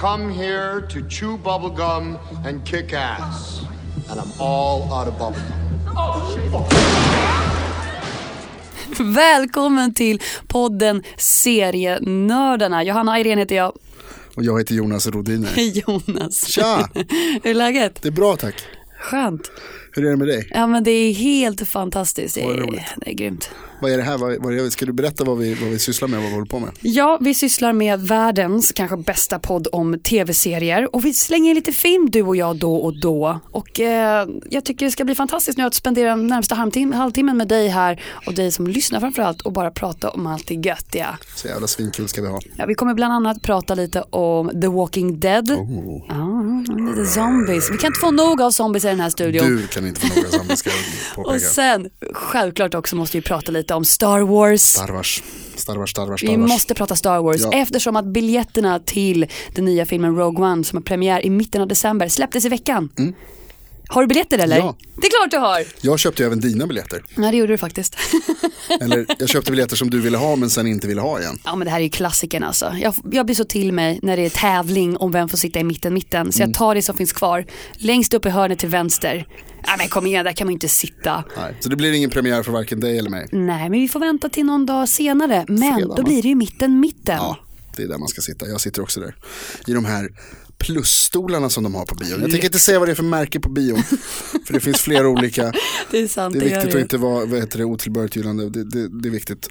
Come here to chew bubblegum and kick ass. And I'm all out of bubblegum. Välkommen till podden Serienördarna. Johanna Ayrén heter jag. Och jag heter Jonas Rodiner. Jonas. Tja! Hur är läget? Det är bra tack. Skönt. Hur är det med dig? Ja men det är helt fantastiskt. Det är, roligt. det är grymt. Vad är det här? Vad, vad är? Ska du berätta vad vi, vad vi sysslar med och vad vi håller på med? Ja, vi sysslar med världens kanske bästa podd om tv-serier och vi slänger lite film du och jag då och då. Och eh, jag tycker det ska bli fantastiskt nu att spendera närmsta halvtim- halvtimmen med dig här och dig som lyssnar framförallt och bara prata om allt det göttiga. Så jävla svinkul ska vi ha. Ja, vi kommer bland annat prata lite om The Walking Dead. Oh. Ja, lite zombies. Vi kan inte få nog av zombies i den här studion. Du kan inte få några som ska jag och påpeka. sen, självklart också måste vi prata lite om Star Wars. Star Wars, Star Wars, Star Wars, Vi Star Wars. måste prata Star Wars Ja. eftersom att biljetterna till den nya filmen Rogue One som har premiär i mitten av december släpptes i veckan. Har du biljetter eller? Ja. Det är klart du har. Jag köpte ju även dina biljetter. Nej det gjorde du faktiskt. Eller jag köpte biljetter som du ville ha men sen inte ville ha igen. ja men det här är ju klassikern alltså. Jag, jag blir så till mig när det är tävling om vem får sitta i mitten, mitten. Så Mm. jag tar det som finns kvar. Längst upp i hörnet till vänster. Ja men kom igen, där kan man ju inte sitta. Nej. Så det blir ingen premiär för varken dig eller mig. Nej men vi får vänta till någon dag senare. Men Fredag, då blir det ju mitten, mitten. Ja, det är där man ska sitta. Jag sitter också där. I de här plusstolarna som de har på bion. Jag tänker inte säga vad det är för märke på bion. för det finns flera olika. Det är sant. Det är viktigt det. att inte vara vad heter det, otillbörligt gyllande. Det, det, det är viktigt.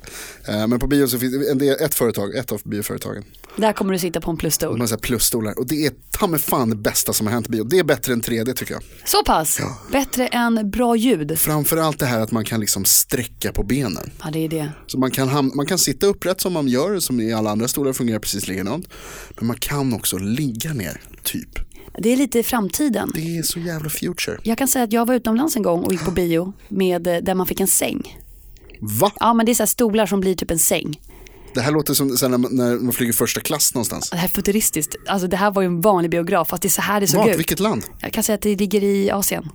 Eh, men på bion så finns det ett företag, ett av bioföretagen. Där kommer du sitta på en De plusstol. har så här plusstolar. Och det är ta mig fan det bästa som har hänt i bio. Det är bättre än 3D tycker jag. Så pass. Bättre än bra ljud. Framförallt det här att man kan liksom sträcka på benen. Ja det är det. Så man kan, man kan sitta upprätt som man gör, som i alla andra stolar fungerar precis likadant. Men man kan också ligga ner, typ. Det är lite framtiden. Det är så jävla future. Jag kan säga att jag var utomlands en gång och gick på bio med, eh, där man fick en säng. Va? Ja men det är så här stolar som blir typ en säng. Det här låter som när, man, när man flyger första klass någonstans. Det här är futuristiskt. Alltså det här var ju en vanlig biograf fast det är så här det såg Vart? ut. Vilket land? Jag kan säga att det ligger i Asien.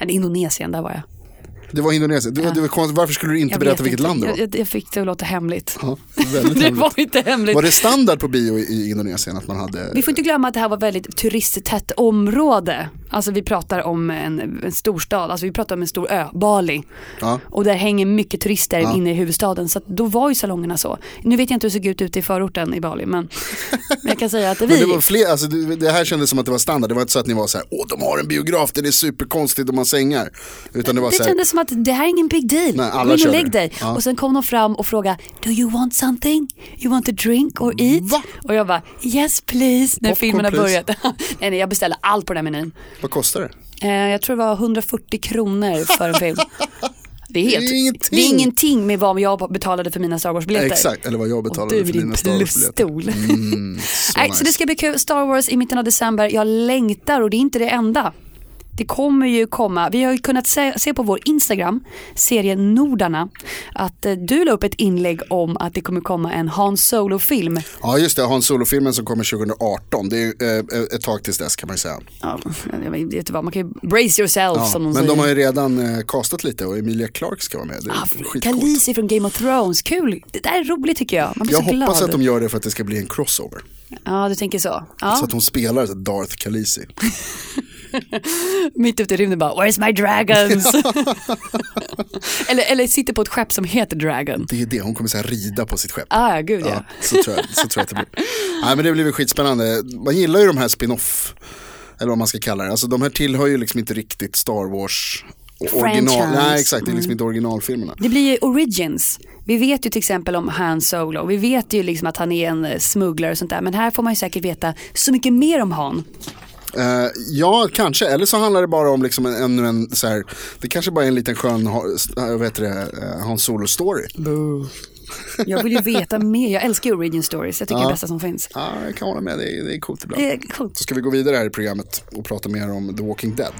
Eller Indonesien, där var jag. Det var Indonesien. Det, var- det var konstigt. Varför skulle du inte jag berätta vilket inte. land det var? Jag, jag, fick det att låta hemligt. Ja, väldigt det hemligt. var inte hemligt. Var det standard på bio i, Indonesien att man hade? Vi får inte glömma att det här var väldigt turisttätt område. Alltså vi pratar om en, en storstad, alltså vi pratar om en stor ö, Bali. Ja. Och där hänger mycket turister Ja. inne i huvudstaden. Så då var ju salongerna så. Nu vet jag inte hur det såg ut ute i förorten i Bali. Men, men jag kan säga att vi... Men det, var fler, alltså det, här kändes som att det var standard. Det var inte så att ni var så här, åh de har en biograf det är superkonstigt de har sängar. Utan det var det så här, att det här är ingen big deal. Nej, alla Gå in och lägg dig. Ja. Och sen kom de fram och frågade, do you want something? You want a drink or eat? Va? Och jag bara, yes please. När Popcorn, filmen har börjat. nej, nej, jag beställde allt på den här menyn. vad kostar det? Eh, jag tror det var 140 kronor för en film. Det är, helt, Det är ingenting. det är ingenting med vad jag betalade för mina Star Wars-biljetter. Exakt, eller vad jag Och betalade du för dina Star Wars-biljetter. plusstol. Mm, så nice. Så det ska bli kul. Star Wars i mitten av december. Jag längtar och det är inte det enda. Det kommer ju komma, vi har ju kunnat se, se på vår Instagram, serien Nordarna, att eh, du la upp ett inlägg om att det kommer komma en Han Solo-film. Ja just det, Hans Solo-filmen som kommer 2018. Det är eh, ett tag tills dess kan man ju säga. Ja, jag vet inte vad, man kan ju brace yourself Ja, som de men säger. de har ju redan eh, castat lite och Emilia Clarke ska vara med. Det är Ah. Khaleesi från Game of Thrones, kul. Det där är roligt tycker jag. Man blir Jag så glad. hoppas att de gör det för att det ska bli en crossover. Ja, du tänker så. Ja. Så att hon spelar Darth Khaleesi. Mitt ute i rymden bara, where's my dragons? eller, eller sitter på ett skepp som heter Dragon. Det är det, hon kommer så här rida på sitt skepp. Ah, gud ja. Ja, så tror jag, så tror jag att det blir. Nej, men det blir väl skitspännande. Man gillar ju de här spin-off, eller vad man ska kalla det. Alltså de här tillhör ju liksom inte riktigt Star Wars original. Mm. Nej exakt, det är liksom inte originalfilmerna. Det blir ju origins. Vi vet ju till exempel om Han Solo. Vi vet ju liksom att han är en eh, smugglare och sånt där. Men här får man ju säkert veta så mycket mer om Han. Eh, ja, kanske. Eller så handlar det bara om liksom en, ännu en, så här, det kanske bara är en liten skön äh, vad heter det, uh, Hans Solo-story. Jag vill ju veta mer. Jag älskar ju origin stories. Jag tycker det är Ja. det bästa som finns. Ja, jag kan hålla med, det är, det är coolt ibland. Det är coolt. Så ska vi gå vidare här i programmet och prata mer om The Walking Dead.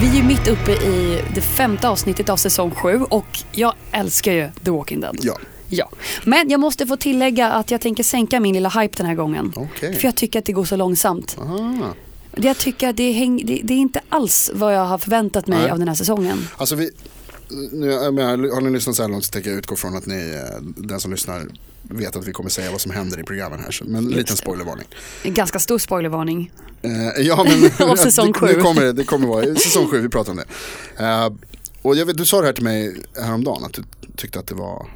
Vi är ju mitt uppe i det femte avsnittet av säsong sju och jag älskar ju The Walking Dead. Ja. Ja, men jag måste få tillägga att jag tänker sänka min lilla hype den här gången. Okej. För jag tycker att det går så långsamt. Ah. Jag tycker att det, häng, det, det är inte alls vad jag har förväntat mig Nej. av den här säsongen. Alltså vi, nu, har ni lyssnat så här långt så tänker jag utgå från att ni, eh, den som lyssnar vet att vi kommer säga vad som händer i programmen här. Men en liten spoilervarning. En ganska stor spoilervarning. Eh, ja, men Av säsong det, det, sju. kommer, det kommer vara säsong sju, vi pratar om det. Eh, och jag vet, du sa det här till mig häromdagen, att du tyckte att det var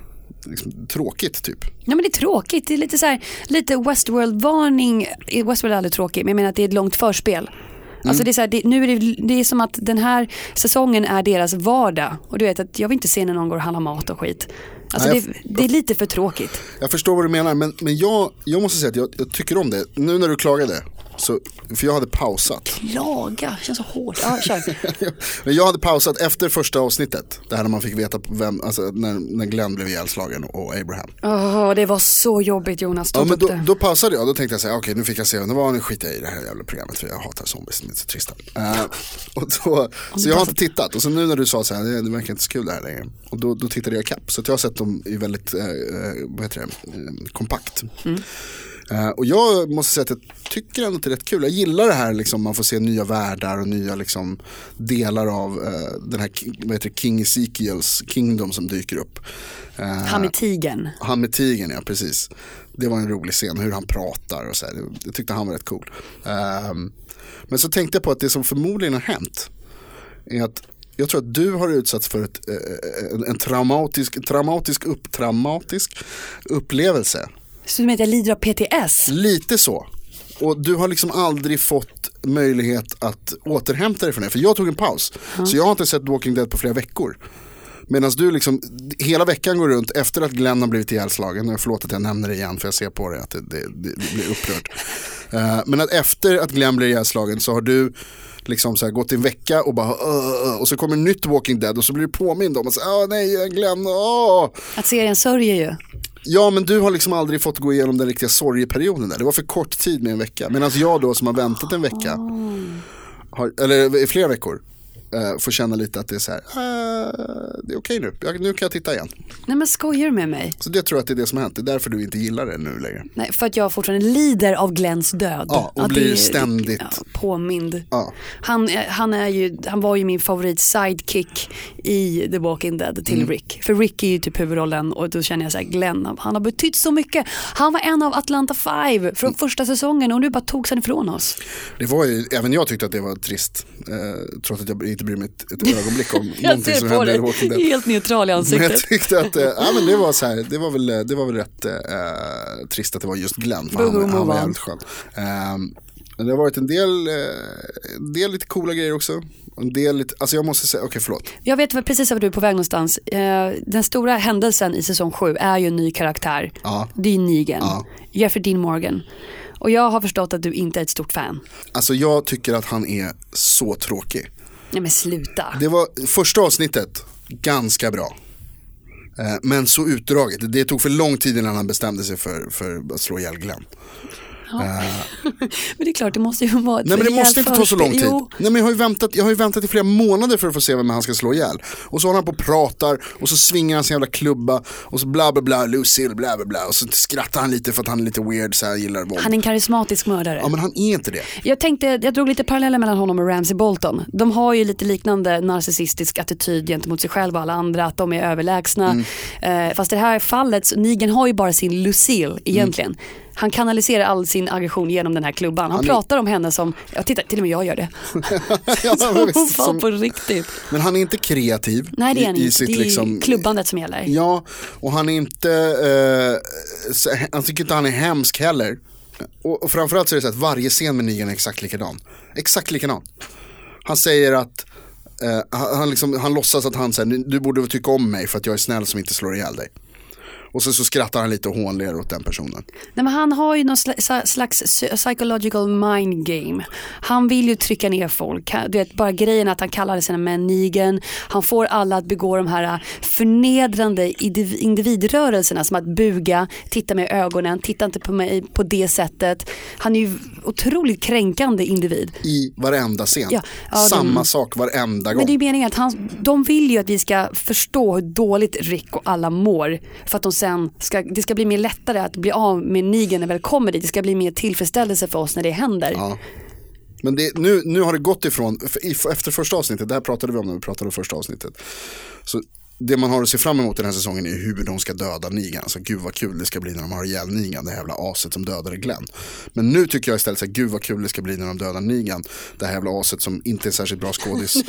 liksom, tråkigt typ. Ja men det är tråkigt, det är lite så här, lite Westworld-varning. Westworld är aldrig tråkigt men jag menar att det är ett långt förspel. Alltså det är så här, det, nu är det, det är som att den här säsongen är deras vardag. Och du vet att jag vill inte se när någon går och handlar mat och skit. Alltså Nej, det, det är lite för tråkigt. Jag förstår vad du menar, men, men jag, jag måste säga att jag, jag tycker om det. Nu när du klagade, så, för jag hade pausat. Laga, känns så hårt. Ja, kör. Jag hade pausat efter första avsnittet. Det här när man fick veta vem, alltså när, när Glenn blev ihjälslagen och Abraham. Åh, det var så jobbigt Jonas, Ja, men då, det. då pausade jag, då tänkte jag säga, okej nu fick jag se, nu var nu skiter jag i det här jävla programmet för jag hatar zombies, de är så trista. Eh, och då, så jag har inte tittat, och så nu när du sa så här, det, det verkar inte så kul det här längre. Och då, då tittade jag kapp, så jag har sett dem i väldigt, eh, eh, vad heter det, eh, kompakt. Eh, och jag måste säga att jag tycker ändå att det är rätt kul. Jag gillar det här liksom, man får se nya världar och nya liksom, delar av eh, den här vad heter det, King Ezekiels kingdom som dyker upp. Eh, Han med tigern. han med tigern, ja precis. Det var en rolig scen, hur han pratar och så här. Jag tyckte han var rätt cool. Ehm, men så tänkte jag på att det som förmodligen har hänt är att jag tror att du har utsatts för ett, eh, en, en traumatisk, traumatisk, upp, traumatisk upplevelse. Så du menar att jag lider av PTS? Lite så. Och du har liksom aldrig fått möjlighet att återhämta dig från det. För jag tog en paus. Så jag har inte sett Walking Dead på flera veckor. Medan du liksom hela veckan går runt efter att Glenn har blivit ihjälslagen. Och Förlåt att jag nämner det igen för jag ser på det att det, det, det blir upprört. Eh, men att efter att Glenn blir ihjälslagen så har du liksom så här gått en vecka och bara och så kommer nytt Walking Dead och så blir du påmind om att säga, "Åh, nej Glenn, åh. Att serien sörjer ju. Ja men du har liksom aldrig fått gå igenom den riktiga sorgeperioden där. Det var för kort tid med en vecka. Medan jag då som har väntat en vecka, har, eller i flera veckor, eh, får känna lite att det är så här, "Ah, det är okej nu, jag, nu kan jag titta igen. Nej men skojar du med mig? Så det tror jag att det är det som har hänt, det är därför du inte gillar det nu längre. Nej, för att jag fortfarande lider av Glens död. Ja, och Att blir det- ständigt- ja, påmind. Ja. Han, är- han, är ju, han var ju min favorit sidekick i The Walking Dead till Mm. Rick. För Rick är ju typ huvudrollen och då känner jag så här, Glenn, han har betytt så mycket. Han var en av Atlanta Five från första säsongen och nu bara togs han ifrån oss. Det var ju, även jag tyckte att det var trist, eh, trots att jag inte bryr mig ett, ett ögonblick om någonting som händer i Walking Dead. helt neutral i Men jag ansiktet. tyckte att, eh, ja men det var så här, det var väl, det var väl rätt eh, trist att det var just Glenn, för han, han var jävligt skön. Men det har varit en del, eh, en del lite coola grejer också. En del lite, alltså jag måste säga, okej förlåt. Jag vet precis var du är på väg någonstans. Eh, den stora händelsen i säsong 7 är ju en ny karaktär. Ja. Det är Negan. Ja. Jeffrey Dean Morgan. Och jag har förstått att du inte är ett stort fan. Alltså jag tycker att han är så tråkig. Nej men sluta. Det var första avsnittet, ganska bra. Eh, men så utdraget, det tog för lång tid innan han bestämde sig för, för att slå ihjäl Glenn. Men det är klart, det måste ju vara ett Nej men det måste inte ta så förspel. lång tid. Jo, Nej men jag har, ju väntat, jag har ju väntat i flera månader för att få se vem han ska slå ihjäl. Och så håller han på och pratar och så svingar han sin jävla klubba och så bla bla bla, Lucille bla bla bla. Och så skrattar han lite för att han är lite weird så här gillar våld. han är en karismatisk mördare. Ja men han är inte det. Jag tänkte, jag drog lite paralleller mellan honom och Ramsey Bolton. De har ju lite liknande narcissistisk attityd gentemot sig själva och alla andra, att de är överlägsna. Mm. Eh, fast i det här fallet, Negan har ju bara sin Lucille egentligen. Han kanaliserar all sin aggression genom den här klubban. Han, Han är- pratar om henne som, ja titta till och med jag gör det. ja, som visst, som, på riktigt. men han är inte kreativ. Nej det är han inte, sitt det är liksom, klubbandet som gäller. Ja, och han är inte, eh, han tycker inte han är hemsk heller. Och, och framförallt så är det så att varje scen med Negan är exakt likadan. Exakt likadan. Han säger att, eh, han, han, liksom, han låtsas att han säger, du borde tycka om mig för att jag är snäll som inte slår ihjäl dig. Och så, så skrattar han lite och hånler åt den personen. Nej, men han har ju någon sla- slags psy- psychological mind game. Han vill ju trycka ner folk. Du vet, bara grejen att han kallar sina män nigen. Han får alla att begå de här äh, förnedrande indiv- individrörelserna som att buga, titta med ögonen, titta inte på mig på det sättet. Han är ju otroligt kränkande individ. I varenda scen. Ja, ja, Samma de- sak varenda gång. Men det är meningen att han, de vill ju att vi ska förstå hur dåligt Rick och alla mår. För att de sen ska, det ska bli mer lättare att bli av med nigen när väl kommer dit. Det ska bli mer tillfredsställelse för oss när det händer. Ja. Men det, nu, nu har det gått ifrån, efter första avsnittet, det här pratade vi om när vi pratade om första avsnittet. Så det man har att se fram emot den här säsongen är hur de ska döda Negan. Alltså gud vad kul det ska bli när de har ihjäl Negan, det här jävla aset som dödade Glenn. Men nu tycker jag istället så här, gud vad kul det ska bli när de dödar Negan. Det här jävla aset som inte är särskilt bra skådis.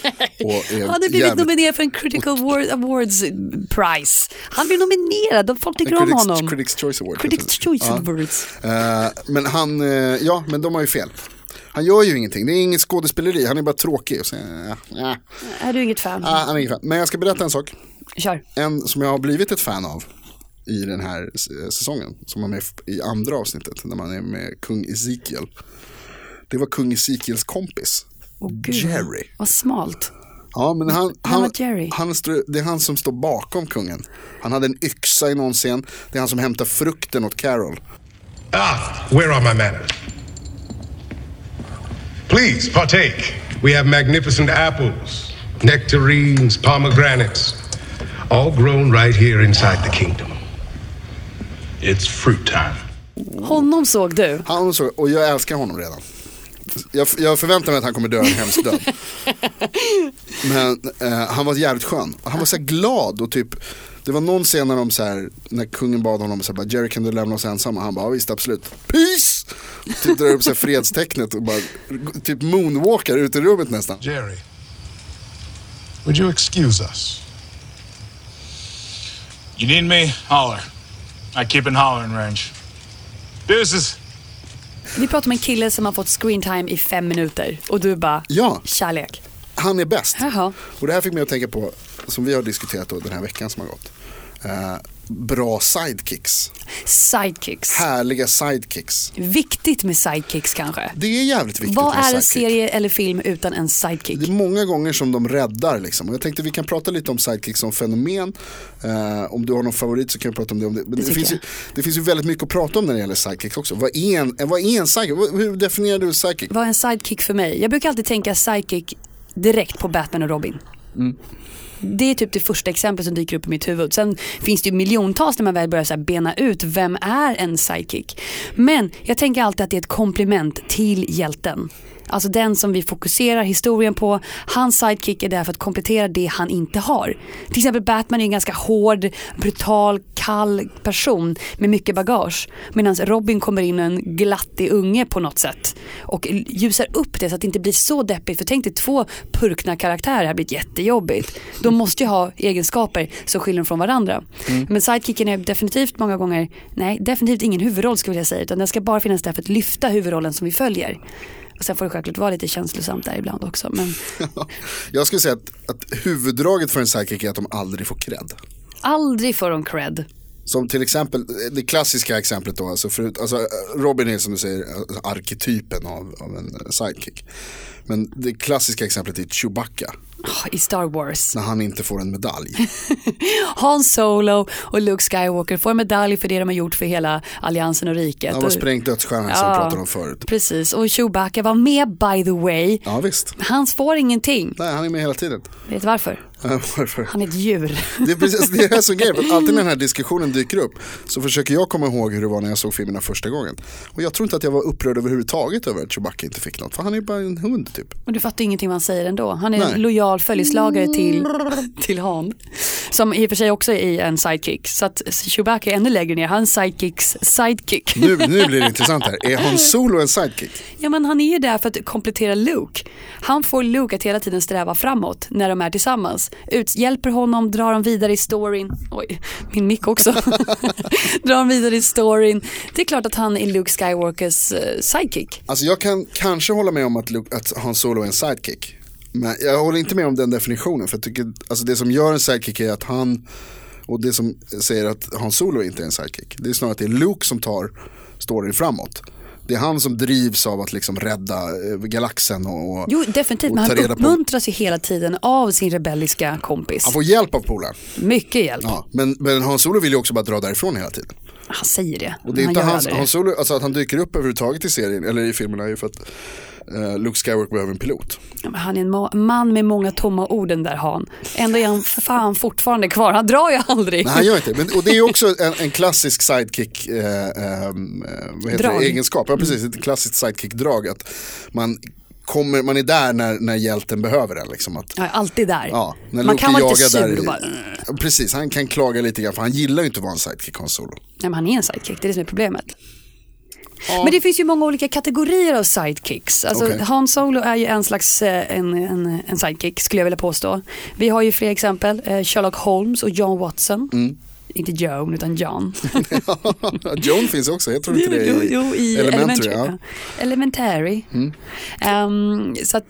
och är Han hade blivit jävligt- nominerad för en Critical Award- Awards Prize. Han blev nominerad, folk tycker om honom. Critics Choice Award. Critics Choice Ja. Awards. Eh, men han, eh, ja men de har ju fel. Han gör ju ingenting, det är inget skådespeleri, han är bara tråkig. Så, ja, ja. Är du inget fan? Ah, han är ingen fan. Men jag ska berätta en sak. Kör. En som jag har blivit ett fan av i den här säsongen. Som var med i andra avsnittet när man är med kung Ezekiel. Det var kung Ezekiels kompis. Åh, gud. Jerry. Vad smalt. Ja, men han, han, Jerry? han, det är han som står bakom kungen. Han hade en yxa i någon scen. Det är han som hämtar frukten åt Carol. Ah, where are my manners? Please partake. We have magnificent apples, nectarines, pomegranates, all grown right here inside the kingdom. It's fruit time. Honom såg du. Han så, och jag älskar honom redan. Jag, jag förväntar mig att han kommer dö en hemsk död. Men eh, han var jävligt skön. Han var så här glad och typ Det var någon scen när de så här, när kungen bad honom så här, bara, Jerry kan du lämna oss ensamma? Han bara, ja, visst absolut. Peace! Typ drar upp så här fredstecknet och bara typ moonwalkar ut i rummet nästan. Jerry, would you excuse us? You need me? Holler. I keep in hollering range. Deuces. Vi pratar om en kille som har fått screen time i fem minuter och du bara, Ja. kärlek. Han är bäst. Jaha. Och det här fick mig att tänka på, som vi har diskuterat då den här veckan som har gått. Eh, bra sidekicks. Sidekicks. Härliga sidekicks. Viktigt med sidekicks kanske. Det är jävligt viktigt Vad är en serie eller film utan en sidekick? Det är många gånger som de räddar liksom. Och jag tänkte vi kan prata lite om sidekicks som fenomen. Eh, om du har någon favorit så kan vi prata om det. Om det. Men det, tycker finns ju, det finns ju väldigt mycket att prata om när det gäller sidekicks också. Vad är en, vad är en sidekick? Hur definierar du sidekick? Vad är en sidekick för mig? Jag brukar alltid tänka sidekick direkt på Batman och Robin. Det är typ det första exemplet som dyker upp i mitt huvud. Sen finns det ju miljontals när man väl börjar så här bena ut vem är en sidekick. Men jag tänker alltid att det är ett komplement till hjälten. Alltså den som vi fokuserar historien på. Hans sidekick är där för att komplettera det han inte har. Till exempel Batman är en ganska hård, brutal, kall person med mycket bagage. Medan Robin kommer in en glattig unge på något sätt. Och ljusar upp det så att det inte blir så deppigt. För tänk dig två purkna karaktärer, det här blir jättejobbigt. De måste ju ha egenskaper som skiljer dem från varandra. Men sidekicken är definitivt många gånger, nej definitivt ingen huvudroll skulle jag säga. Utan den ska bara finnas där för att lyfta huvudrollen som vi följer. Och sen får det självklart vara lite känslosamt där ibland också. Men Jag skulle säga att, att huvuddraget för en sidekick är att de aldrig får cred. aldrig får de cred. Som till exempel, det klassiska exemplet då, alltså, förut, alltså Robin är som du säger arketypen av, av en sidekick. Men det klassiska exemplet är Chewbacca, Ah, I Star Wars. när han inte får en medalj. Han Solo och Luke Skywalker får en medalj för det de har gjort för hela alliansen och riket. Han Och- sprängt dödsstjärnan som vi pratade om förut. Precis, och Chewbacca var med by the way. Ja visst, Han får ingenting. nej han är med hela tiden. Vet du varför? Han är ett djur. Det är precis det är är grejen, alltid när den här diskussionen dyker upp så försöker jag komma ihåg hur det var när jag såg filmerna första gången. Och jag tror inte att jag var upprörd överhuvudtaget över att Chewbacca inte fick något, för han är bara en hund typ. Och du fattar ingenting vad han säger ändå. Han är en Nej. lojal följeslagare till, till Han. Som i och för sig också är en sidekick. Så att Chewbacca är ännu lägre ner. Han är en sidekicks sidekick. Nu, nu blir det intressant här, är Han Solo en sidekick? Ja men han är ju där för att komplettera Luke. Han får Luke att hela tiden sträva framåt när de är tillsammans. Ut, hjälper honom, drar dem vidare i storyn. Oj, min mick också. drar dem vidare i storyn. Det är klart att han är Luke Skywalkers eh, sidekick. Alltså jag kan kanske hålla med om att, Luke, att Han Solo är en sidekick. Men jag håller inte med om den definitionen. För jag tycker, alltså det som gör en sidekick är att han, och det som säger att Han Solo inte är en sidekick. Det är snarare att det är Luke som tar storyn framåt. Det är han som drivs av att liksom rädda eh, galaxen och, och Jo definitivt, och men han reda på- uppmuntras ju hela tiden av sin rebelliska kompis. Han får hjälp av polaren. Mycket hjälp. Ja, men, men Han Solo vill ju också bara dra därifrån hela tiden. Han säger det. Och det är han inte hans. Han Solo, alltså att han dyker upp överhuvudtaget i serien, eller i filmerna är ju för att eh, Luke Skywalker behöver en pilot. Ja, Han är en ma- man med många tomma orden där han. Ändå är han fan fortfarande kvar. Han drar ju aldrig. Nej han gör inte. Men, och det är också en, en klassisk sidekick eh, eh, vad heter Drag. det, egenskap. Ja precis, ett klassiskt sidekick-drag. Att man kommer, man är där när, när hjälten behöver den. Liksom, att, är alltid där. ja, när Man Loki kan vara lite sur där och bara, Ja, Precis, han kan klaga lite grann för han gillar ju inte att vara en sidekick Han Solo. nej men han är en sidekick, det är det som är problemet. Men det finns ju många olika kategorier av sidekicks. Alltså, Okej. Han Solo är ju en slags eh, en, en, en sidekick skulle jag vilja påstå. Vi har ju fler exempel, eh, Sherlock Holmes och John Watson. Mm. Inte Joan utan John. John finns också, jag tror inte det är jo, jo, i Elementary. Elementary. ja. Mm. ja. Elementary. Ehm, så att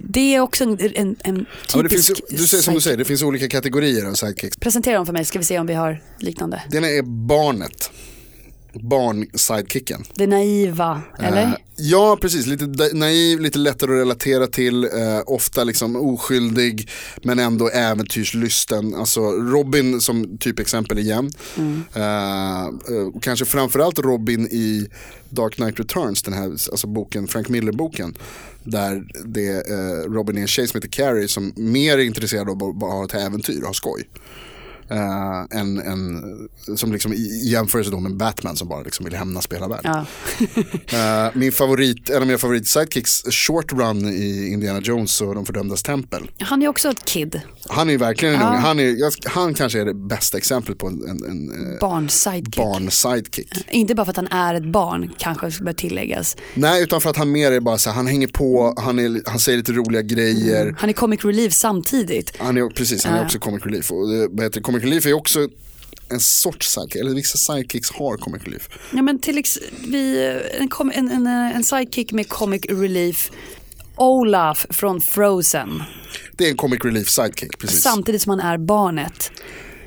det är också en, en, en Ja, men det finns, typisk du säger som du säger, det finns olika kategorier av sidekicks. Presentera dem för mig ska vi se om vi har liknande. Den är barnet. Barn-sidekicken. Det naiva, eller? Eh, ja, precis. Lite naiv, lite lättare att relatera till. Eh, ofta liksom oskyldig, men ändå äventyrslysten. Alltså Robin som typexempel igen. Eh, eh, och kanske framförallt Robin i Dark Knight Returns, den här alltså boken, Frank Miller-boken. Där det, eh, Robin är en tjej som heter Carrie som mer är intresserad av att bara ha ett äventyr och ha skoj. Uh, en, en, som liksom i jämförelse då med Batman som bara liksom vill hämnas på hela världen. Ja. Eh, min favorit, en av mina favorit sidekicks, Short Run i Indiana Jones och de fördömdas tempel. Han är också ett kid, Han är verkligen en Ja. Han, är, han kanske är det bästa exemplet på en, en, en eh, barn-sidekick. barn-sidekick. Inte bara för att han är ett barn, kanske bör tilläggas. Nej, utan för att han mer är bara så här, han hänger på, han, är, han säger lite roliga grejer. Han är comic relief samtidigt. Han är, precis, han är Ja. också comic relief. Och vad heter? Comic relief är också en sorts sidekick, eller vissa sidekicks har comic relief. Ja, men till vi, en, en, en, en sidekick med comic relief. Olaf från Frozen. Det är en comic relief sidekick, precis. Samtidigt som han är barnet.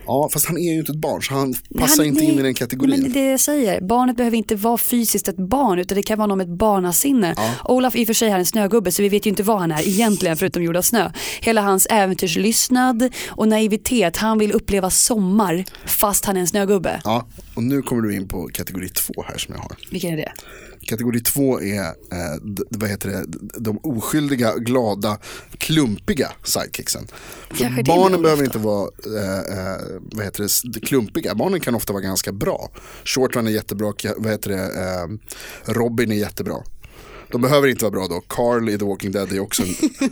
Ja, fast han är ju inte ett barn så han passar Han- inte in i den kategorin. Men det är det jag säger. Barnet behöver inte vara fysiskt ett barn utan det kan vara någon med ett barnasinne. Olaf i och för sig är en snögubbe så vi vet ju inte vad han är egentligen förutom gjord av snö. Hela hans äventyrslystnad och naivitet. Han vill uppleva sommar fast han är en snögubbe. Ja, och nu kommer du in på kategori två här som jag har. Vilken är det? Kategori två är, eh, vad heter det, de oskyldiga, glada, klumpiga sidekicksen. För barnen behöver inte vara eh, eh, vad heter det, klumpiga, barnen kan ofta vara ganska bra. Shortrun är jättebra, vad heter det, eh, Robin är jättebra. De behöver inte vara bra då. Carl i The Walking Dead är också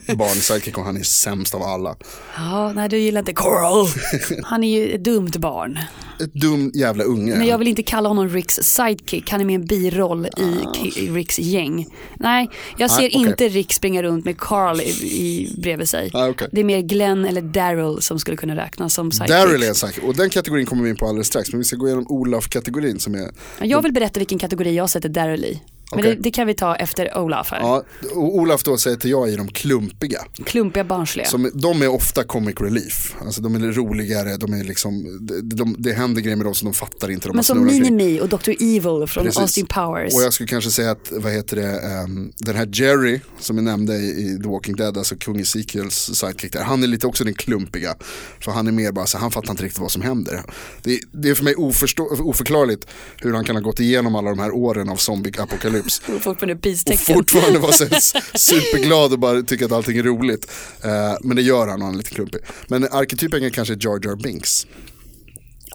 en barn-sidekick och han är sämst av alla. Ja, nej du gillar inte Coral. Han är ju ett dumt barn. Ett dum jävla unge. Men jag vill inte kalla honom Ricks sidekick. Han är med en biroll i, Ah. Ricks gäng. Nej, jag ser Nej, okej. inte Rick springa runt med Carl i, i, bredvid sig. Ah, okej. Det är mer Glenn eller Daryl som skulle kunna räknas som sidekicks. Daryl är en sidekick och den kategorin kommer vi in på alldeles strax. Men vi ska gå igenom Olaf-kategorin som är Jag vill berätta vilken kategori jag sätter Daryl i. Men Okej. det, det kan vi ta efter Olaf här. Ja, Olaf då säger till jag i de klumpiga. Klumpiga barnsliga. Som, de är ofta comic relief. Alltså de är roligare, de är liksom, de, de, det händer grejer med dem som de fattar inte. De Men som. Minimi och Dr. Evil från Precis. Austin Powers. Och jag skulle kanske säga att, vad heter det, ehm, den här Jerry som är nämnde i, i The Walking Dead, alltså kung Ezekiels sidekick där, han är lite också den klumpiga. För han är mer bara så han fattar inte riktigt vad som händer. Det, det är för mig oförstå, oförklarligt hur han kan ha gått igenom alla de här åren av zombie-apokalyps. Och fortfarande Och peace-tecken. fortfarande vara så superglad och bara tycka att allting är roligt. Eh, men det gör han och han är lite klumpig. Men arketypen är kanske Jar Jar Binks.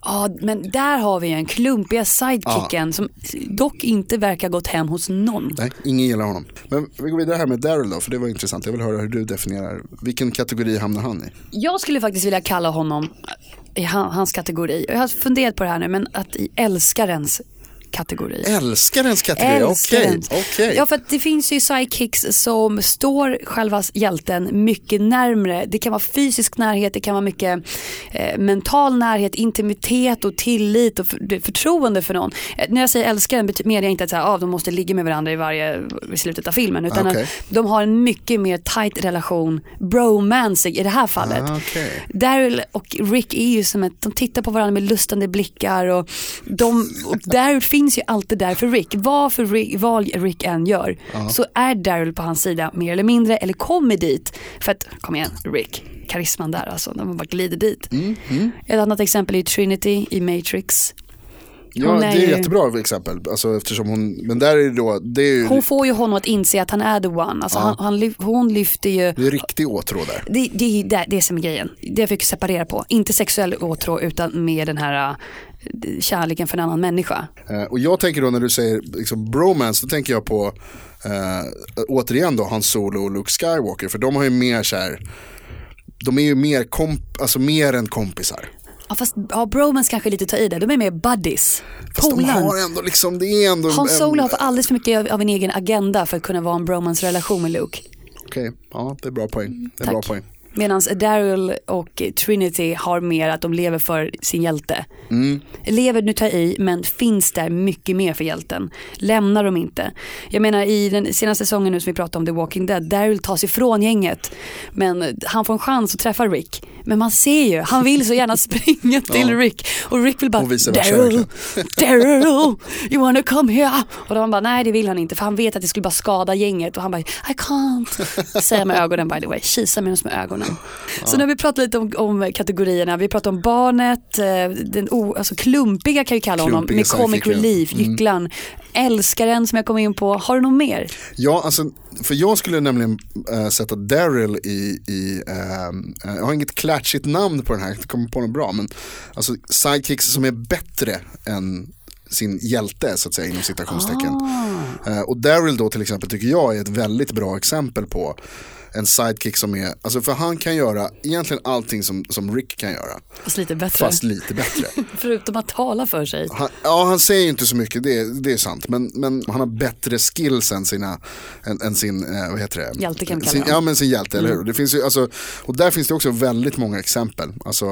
Ja, men där har vi en klumpiga sidekicken som dock inte verkar gått hem hos någon. Nej, ingen gillar honom. Men vi går vidare här med Daryl då, för det var intressant. Jag vill höra hur du definierar, vilken kategori hamnar han i? Jag skulle faktiskt vilja kalla honom i han- hans kategori. Jag har funderat på det här nu, men att i älskarens kategori. Älskarens kategori, okej. Okej. Ja, för att det finns ju sidekicks som står själva hjälten mycket närmre. Det kan vara fysisk närhet, det kan vara mycket eh, mental närhet, intimitet och tillit och för, förtroende för någon. Eh, när jag säger älskaren menar jag inte att så här, ah, de måste ligga med varandra i varje i slutet av filmen. Utan Okej. att de har en mycket mer tight relation, bromancing i det här fallet. Ah. Daryl och Rick är ju som att de tittar på varandra med lustande blickar och, de, och Daryl finns ju alltid där för Rick. Vad, för Rick, vad Rick än gör så är Daryl på hans sida mer eller mindre eller kommer dit för att, kom igen Rick, karisman där alltså, när man bara glider dit. Ett annat exempel är Trinity i Matrix. Ja, Hon det är är ju- jättebra exempel. Alltså, eftersom hon, men där är då, det är ju Hon får ju honom att inse att han är the one. Alltså han, han, lyf- hon lyfter ju det är riktig åtrå där. Det, det är det, det som är grejen. Det jag försöker separera på. Inte sexuell åtrå utan med den här kärleken för en annan människa. Eh, och jag tänker då när du säger liksom, bromance, då tänker jag på eh, återigen då Han Solo och Luke Skywalker. För de har ju mer så här, de är ju mer, komp- alltså mer än kompisar. Ja, fast ja, bromance kanske lite att ta i det. De är mer buddies. Fast de har ändå liksom, det är ändå Han en- Solo har alldeles för mycket av, en egen agenda för att kunna vara en bromance-relation med Luke. Okej, ja det är bra poäng. Det är bra Tack. poäng. Medan Daryl och Trinity har mer att de lever för sin hjälte. Mm. Lever nu tar i men finns där mycket mer för hjälten. Lämnar dem inte. Jag menar i den senaste säsongen nu som vi pratade om The Walking Dead, Daryl tas ifrån gänget. Men han får en chans att träffa Rick. Men man ser ju, han vill så gärna springa till Rick. Och Rick vill bara, Daryl. Daryl, you wanna come here? Och de bara, nej det vill han inte för han vet att det skulle bara skada gänget. Och han bara, I can't. Säger med ögonen by the way, kisar med oss med ögonen. Så nu har vi pratat lite om, om kategorierna. Vi pratar om barnet, eh, den o, alltså klumpiga kan vi kalla honom, med comic relief, gycklan. Älskaren som jag kom in på. Har du något mer? Ja, alltså, för jag skulle nämligen äh, sätta Daryl i, i eh, jag har inget klatschigt namn på den här, jag kommer på något bra, men alltså sidekicks som är bättre än sin hjälte så att säga inom citationstecken. Eh, och Daryl då till exempel tycker jag är ett väldigt bra exempel på en sidekick som är, alltså för han kan göra egentligen allting som, som Rick kan göra, Fast lite bättre. fast lite bättre. Förutom att tala för sig. Han, ja, han säger inte så mycket, det, det är sant. Men, men han har bättre skills än, sina, än, än sin, eh, vad heter det? Hjälte kan vi kalla sin. Ja men sin hjälte, eller hur? Det finns ju, alltså, och där finns det också väldigt många exempel. Alltså,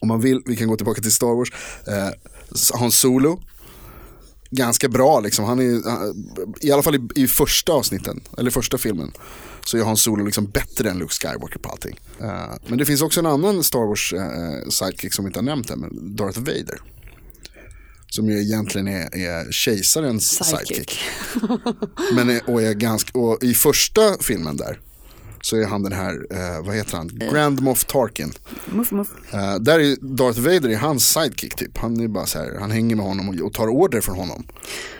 om man vill, vi kan gå tillbaka till Star Wars. Eh, Han Solo, ganska bra liksom. Han är, han- I alla fall i, i första avsnitten, eller första filmen. Så är Han Solo liksom bättre än Luke Skywalker på allting. Eh, men det finns också en annan Star Wars eh, sidekick som vi inte har nämnt än, men Darth Vader. Som ju egentligen är, är kejsarens sidekick. Sidekick. Men är, och, är ganska, och i första filmen där så är han den här, eh, vad heter han, Grand Moff Tarkin. Muff, muff. Eh, där är Darth Vader är hans sidekick typ. Han är bara så här, han hänger med honom och, och tar order från honom.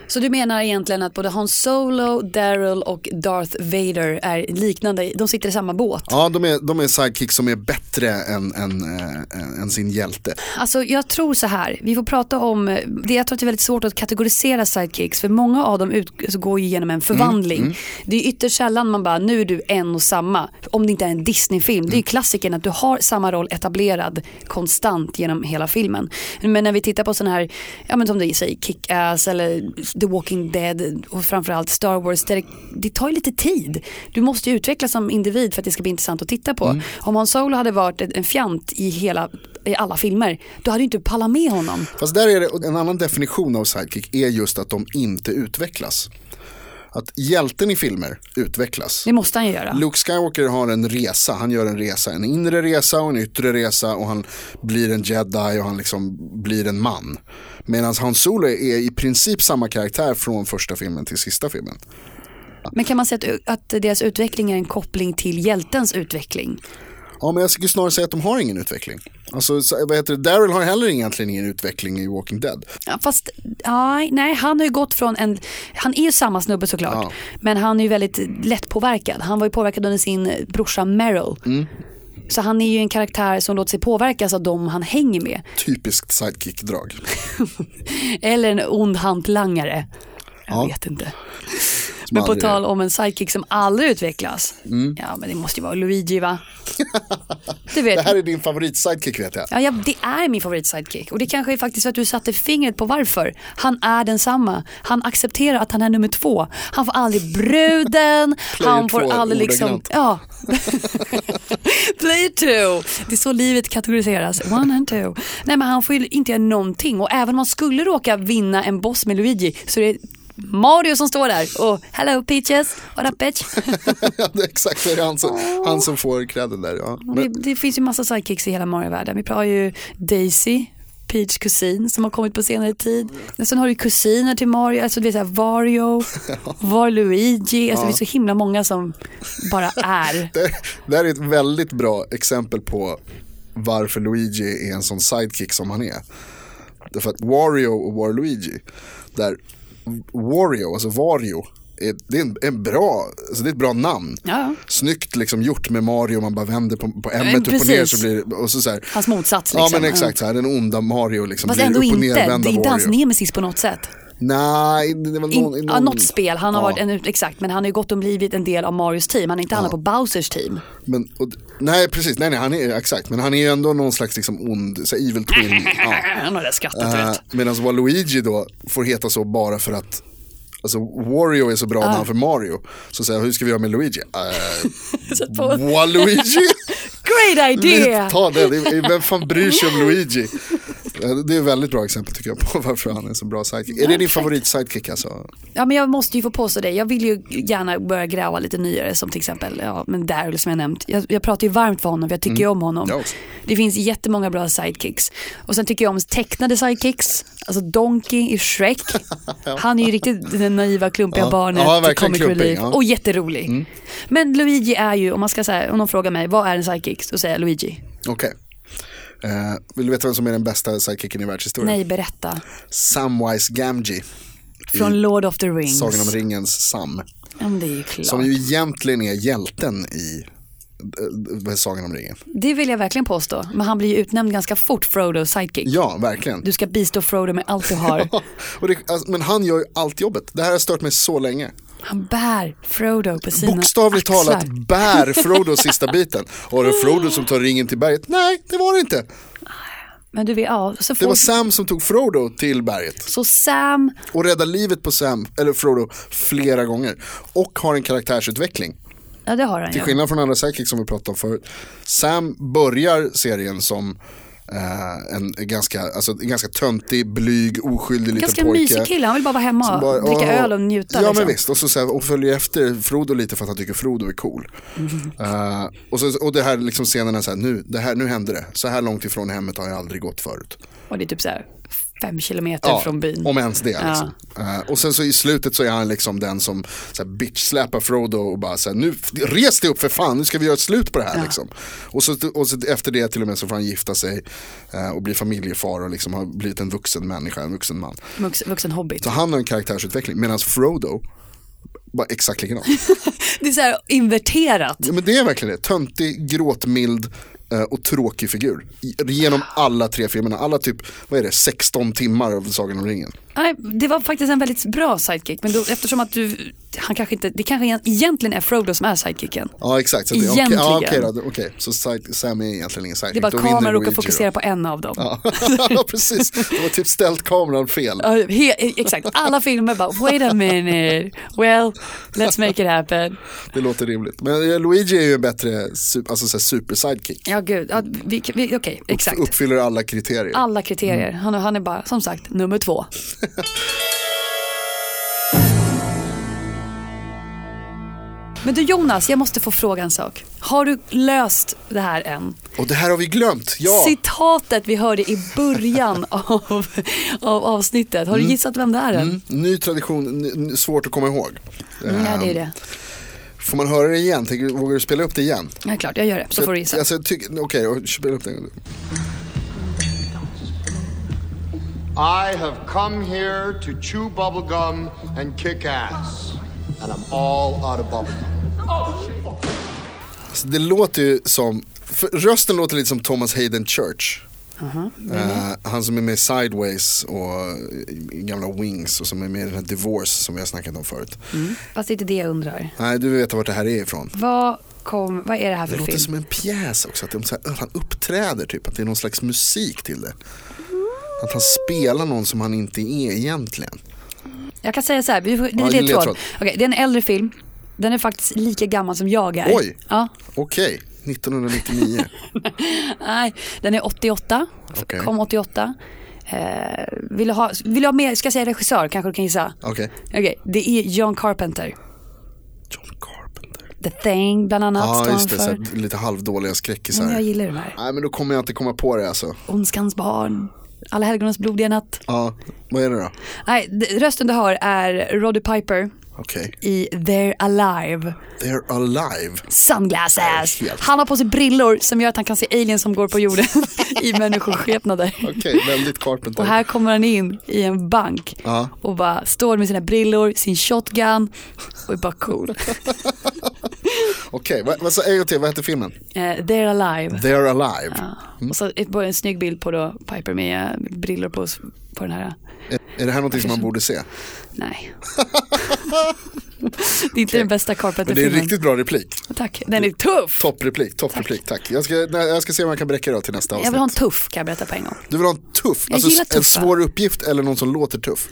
Så du menar egentligen att både Han Solo, Daryl och Darth Vader är liknande, de sitter i samma båt? Ja, de är, de är sidekicks som är bättre än, än, äh, än sin hjälte. Alltså jag tror så här, vi får prata om, det, jag tror att det är väldigt svårt att kategorisera sidekicks för många av dem ut, alltså, går ju igenom en förvandling. Det är ytterst sällan man bara, nu är du en och samma. Om det inte är en Disney-film. Det är ju klassikern att du har samma roll etablerad konstant genom hela filmen. Men när vi tittar på sådana här, ja men som du säger, Kick-Ass eller The Walking Dead och framförallt Star Wars, där det, det tar ju lite tid. Du måste ju utvecklas som individ för att det ska bli intressant att titta på. Om Han Solo hade varit en en fjant i, hela, i alla filmer, då hade du inte pallat med honom. Fast där är det, en annan definition av sidekick är just att de inte utvecklas. Att hjälten i filmer utvecklas. Det måste han ju göra. Luke Skywalker har en resa, han gör en resa, en inre resa och en yttre resa och han blir en jedi och han liksom blir en man. Medan Han Solo är i princip samma karaktär från första filmen till sista filmen. Men kan man säga att, att deras utveckling är en koppling till hjältens utveckling? Ja men jag skulle snarare säga att de har ingen utveckling. Alltså så- vad heter det, Daryl har heller egentligen ingen utveckling i Walking Dead. Ja, fast ja, nej, han har ju gått från en, han är ju samma snubbe såklart, Ja. men han är ju väldigt lättpåverkad. Han var ju påverkad under sin brorsa Meryl. Mm. Så han är ju en karaktär som låter sig påverkas av de han hänger med. Typiskt sidekick-drag. Eller en ond hantlangare. Jag Ja. vet inte. Men på Mm. tal om en sidekick som aldrig utvecklas. Ja men det måste ju vara Luigi va? Du vet, Det här är din favorit-sidekick vet jag. Ja, ja, det är min favorit sidekick. Och det kanske är faktiskt att du satte fingret på varför. Han är densamma. Han accepterar att han är nummer två. Han får aldrig bruden. Han får aldrig liksom... Ja. Player two. Det är så livet kategoriseras. One and two. Nej men han får ju inte göra någonting. Och även om man skulle råka vinna en boss med Luigi så är det Mario som står där och hello peaches, what up bitch. Ja, det är exakt, det är han som, han som får credden där. Ja. Det, det finns ju massa sidekicks i hela Mario-världen. Vi har ju Daisy, Peach kusin som har kommit på senare tid. Men sen har du kusiner till Mario, alltså det är så här Wario, Var Luigi, alltså det är så himla många som bara är. det, det här är ett väldigt bra exempel på varför Luigi är en sån sidekick som han är. Därför att Wario och Waluigi, där Wario, alltså Wario, är, det är en, en bra, alltså det är ett bra namn. Ja. Snyggt liksom gjort med Mario, man bara vänder på, på M upp och ner så blir det, och så, så här, Hans motsats Ja liksom. men exakt så här, den onda Mario liksom Fast blir ändå upp och inte, det är inte hans nemesis på något sätt. Nej, det var In, någon, ja, något spel, han har Ja. varit en, exakt, men han har ju gått och blivit en del av Marios team. Han är inte hamnat på Bowsers team. Men, och, nej precis, nej nej han är exakt, men han är ju ändå någon slags liksom ond, så här, evil twin. ja. Han har det skrattat Uh, rätt. Medan Waluigi då får heta så bara för att Alltså Wario är så bra namn för Mario. Så säger hur ska vi göra med Luigi? Uh. Waluigi? Great idea! Ta det, vem fan bryr sig om Luigi? Eh, Det är ett väldigt bra exempel tycker jag på varför han är en så bra sidekick. Är det din favorit sidekick alltså? Ja men jag måste ju få påstå det. Jag vill ju gärna börja gräva lite nyare som till exempel, ja men Daryl som jag nämnt. Jag, jag pratar ju varmt för honom för jag tycker ju om honom. Det finns jättemånga bra sidekicks. Och sen tycker jag om tecknade sidekicks. Alltså Donkey i Shrek. Han är ju riktigt det naiva klumpiga Ja. barnet. Ja, verkligen comic klumpig, relief. ja. Och jätterolig. Men Luigi är ju, om man ska säga, om någon frågar mig, vad är en sidekick? Så säger jag Luigi. Okej. Eh, vill du veta vem som är den bästa sidekicken i världshistorien? Nej, berätta. Samwise Gamgee. Från Lord of the Rings. Sagan om ringens Sam. Ja, det är ju klart. Som ju egentligen är hjälten i eh, Sagan om ringen. Det vill jag verkligen påstå. Men han blir ju utnämnd ganska fort Frodos sidekick. Ja, verkligen. Du ska bistå Frodo med allt du har. och det, alltså, men han gör ju allt jobbet. Det här har stört mig så länge. Han bär Frodo på sina Bokstavligt axlar. talat bär Frodo sista biten. Var det Frodo som tar ringen till berget? Nej, det var det inte. Men du vet, ja, så Det får... var Sam som tog Frodo till berget. Så Sam, Och räddade livet på Sam, eller Frodo, flera gånger. Och har en karaktärsutveckling. ja det har han Till skillnad från andra sidekicks som vi pratade om förut. Sam börjar serien som eh, en ganska, alltså, en ganska töntig, blyg, oskyldig Ganska liten pojke. mysig kille, han vill bara vara hemma Som och bara, dricka öl och njuta. Ja liksom. men visst, och, så, så här, och följer efter Frodo lite för att han tycker Frodo är cool. Mm. Eh, och, så, och det här liksom scenerna så här, nu, det här, nu händer det. Så här långt ifrån hemmet har jag aldrig gått förut. Och det är typ så här fem kilometer från byn. om ens det. Ja. Liksom. Eh, och sen så i slutet så är han liksom den som bitch-släpar Frodo och bara så här, nu res dig upp för fan, nu ska vi göra ett slut på det här. Liksom. Och, så, och så efter det till och med så får han gifta sig eh, och bli familjefar och liksom har blivit en vuxen människa, en vuxen man. Vuxen, vuxen hobbit. Så han har en karaktärsutveckling medan Frodo bara exakt likadan. Det är så här inverterat. ja, men det är verkligen det, töntig, gråtmild Eh, och tråkig figur. Genom alla tre filmerna, alla typ, vad är det, 16 timmar av Sagan om ringen. Nej, det var faktiskt en väldigt bra sidekick. Men då, eftersom att du, han kanske inte, det kanske egentligen är Frodo som är sidekicken. Ja exakt, så det, okej, Egentligen. ja, okej, då, okej. så side, Sam är egentligen ingen sidekick. Det är bara att kameran råkar fokusera på en av dem. Ja. ja precis, det var typ ställt kameran fel. Ja, he, exakt, alla filmer bara wait a minute, well let's make it happen. Det låter rimligt. Men eh, Luigi är ju en bättre alltså, så här, super sidekick. Ja gud, ja, vi, vi, okej exakt. Uppfyller alla kriterier. Alla kriterier, Mm. han, han är bara som sagt nummer två. Men du Jonas, jag måste få fråga en sak. Har du löst det här än? Och det här har vi glömt, ja. Citatet vi hörde i början av, av avsnittet, har du gissat vem det är än? Mm, ny tradition, svårt att komma ihåg. Mm, ja, det är Ehm, det. Får man höra det igen? Tänker, vågar du spela upp det igen? Ja, klart, jag gör det. Så får du gissa. Alltså, Okej, okay, spela upp det. I have come here to chew bubblegum and kick ass. And I'm all out of bubblegum. Alltså, det låter ju som, rösten låter lite som Thomas Hayden Church. Eh, han som är med i Sideways och i gamla Wings och som är med i den här Divorce som vi har snackat om förut. Fast det är inte det jag undrar. Nej, du vet vart det här är ifrån. Vad, kom, vad är det här Det för låter film? som en pjäs också, att, de, så här, att han uppträder typ, att det är någon slags musik till det. Att han spelar någon som han inte är egentligen. Jag kan säga så här, vi får, det Ja, ledtråd. Okej, det är en äldre film. Den är faktiskt lika gammal som jag är. Oj. Ja. Okej, 1999. Nej, den är 88. Okej. Kom 88. Eh, vill, du ha, vill du ha mer, ska jag säga regissör kanske du kan gissa? Okej. Okej, det är John Carpenter. John Carpenter. The Thing bland annat Ja, han just det. För. lite halvdåliga skräckisar. Men jag gillar de här. Nej, men då kommer jag inte komma på det alltså. Ondskans barn. Alla helgonens blodiga natt. Ja, vad är det då? Nej, rösten du hör är Roddy Piper Okej. i They're Alive. They're alive. Sunglasses. Han har på sig brillor som gör att han kan se aliens som går på jorden i människoskepnader. Okej, väldigt Carpenter. Och här kommer han in i en bank Ja. och bara står med sina brillor, sin shotgun och är bara cool. Okej, vad, vad sa EOT, vad heter filmen? Eh, they're alive. They're alive. Och så ett, en snygg bild på då Piper med brillor på, på den här. Är, är det här någonting som man borde se? Nej. det är inte den bästa Men det är en Carpenter-filmen. riktigt bra replik. Tack, den är tuff. Toppreplik, toppreplik, tack. Jag ska, jag ska se om jag kan bräcka det till nästa avsnitt. Jag vill ha en tuff kan jag berätta på en gång. Du vill ha en tuff, Jag alltså en tuffa. svår uppgift eller någon som låter tuff?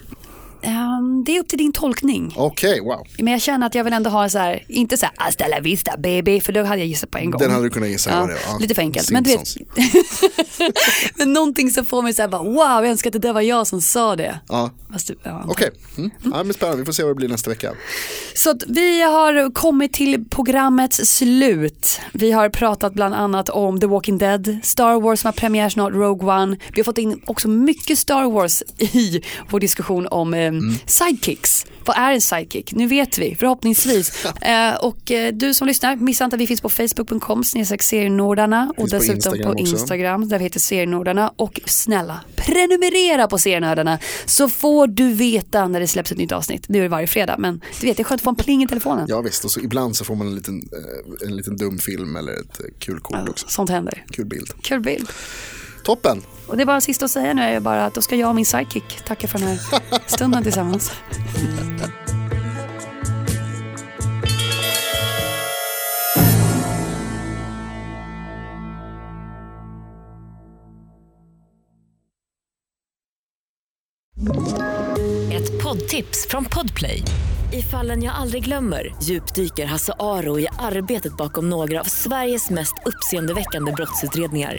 Ehm, det är upp till din tolkning. Okej, wow. Men jag känner att jag vill ändå ha så här, inte så här hasta la vista baby, för då hade jag gissat på en gång. Den hade du kunnat gissa vad det. Ja. Lite för enkelt. Men, du vet, men någonting som får mig så här bara, wow, jag önskar att det där var jag som sa det. Ja. Fast, ja. Okej, mm. ja, men spännande. Vi får se vad det blir nästa vecka. Så att vi har kommit till programmets slut. Vi har pratat bland annat om The Walking Dead, Star Wars som har premiär snart, Rogue One. Vi har fått in också mycket Star Wars i vår diskussion om eh, sidekicks. Vad är en sidekick? Nu vet vi, förhoppningsvis. eh, och eh, du som lyssnar, missa inte att vi finns på facebook.com serienordarna och Finns på dessutom Instagram på. Instagram där vi heter serienordarna. Och snälla, prenumerera på serienördarna så får du veta när det släpps ett nytt avsnitt. Det är det varje fredag, men du vet, det är skönt att få en pling i telefonen. Ja visst, och så ibland så får man en liten, eh, en liten dum film eller ett eh, kul kort också. Sånt händer. Kul bild. Kul bild. Toppen! Och det är bara sista att säga nu är bara att då ska jag och min sidekick tacka för den här stunden tillsammans. Ett poddtips från Podplay. I fallen jag aldrig glömmer djupdyker Hasse Aro i arbetet bakom några av Sveriges mest uppseendeväckande brottsutredningar.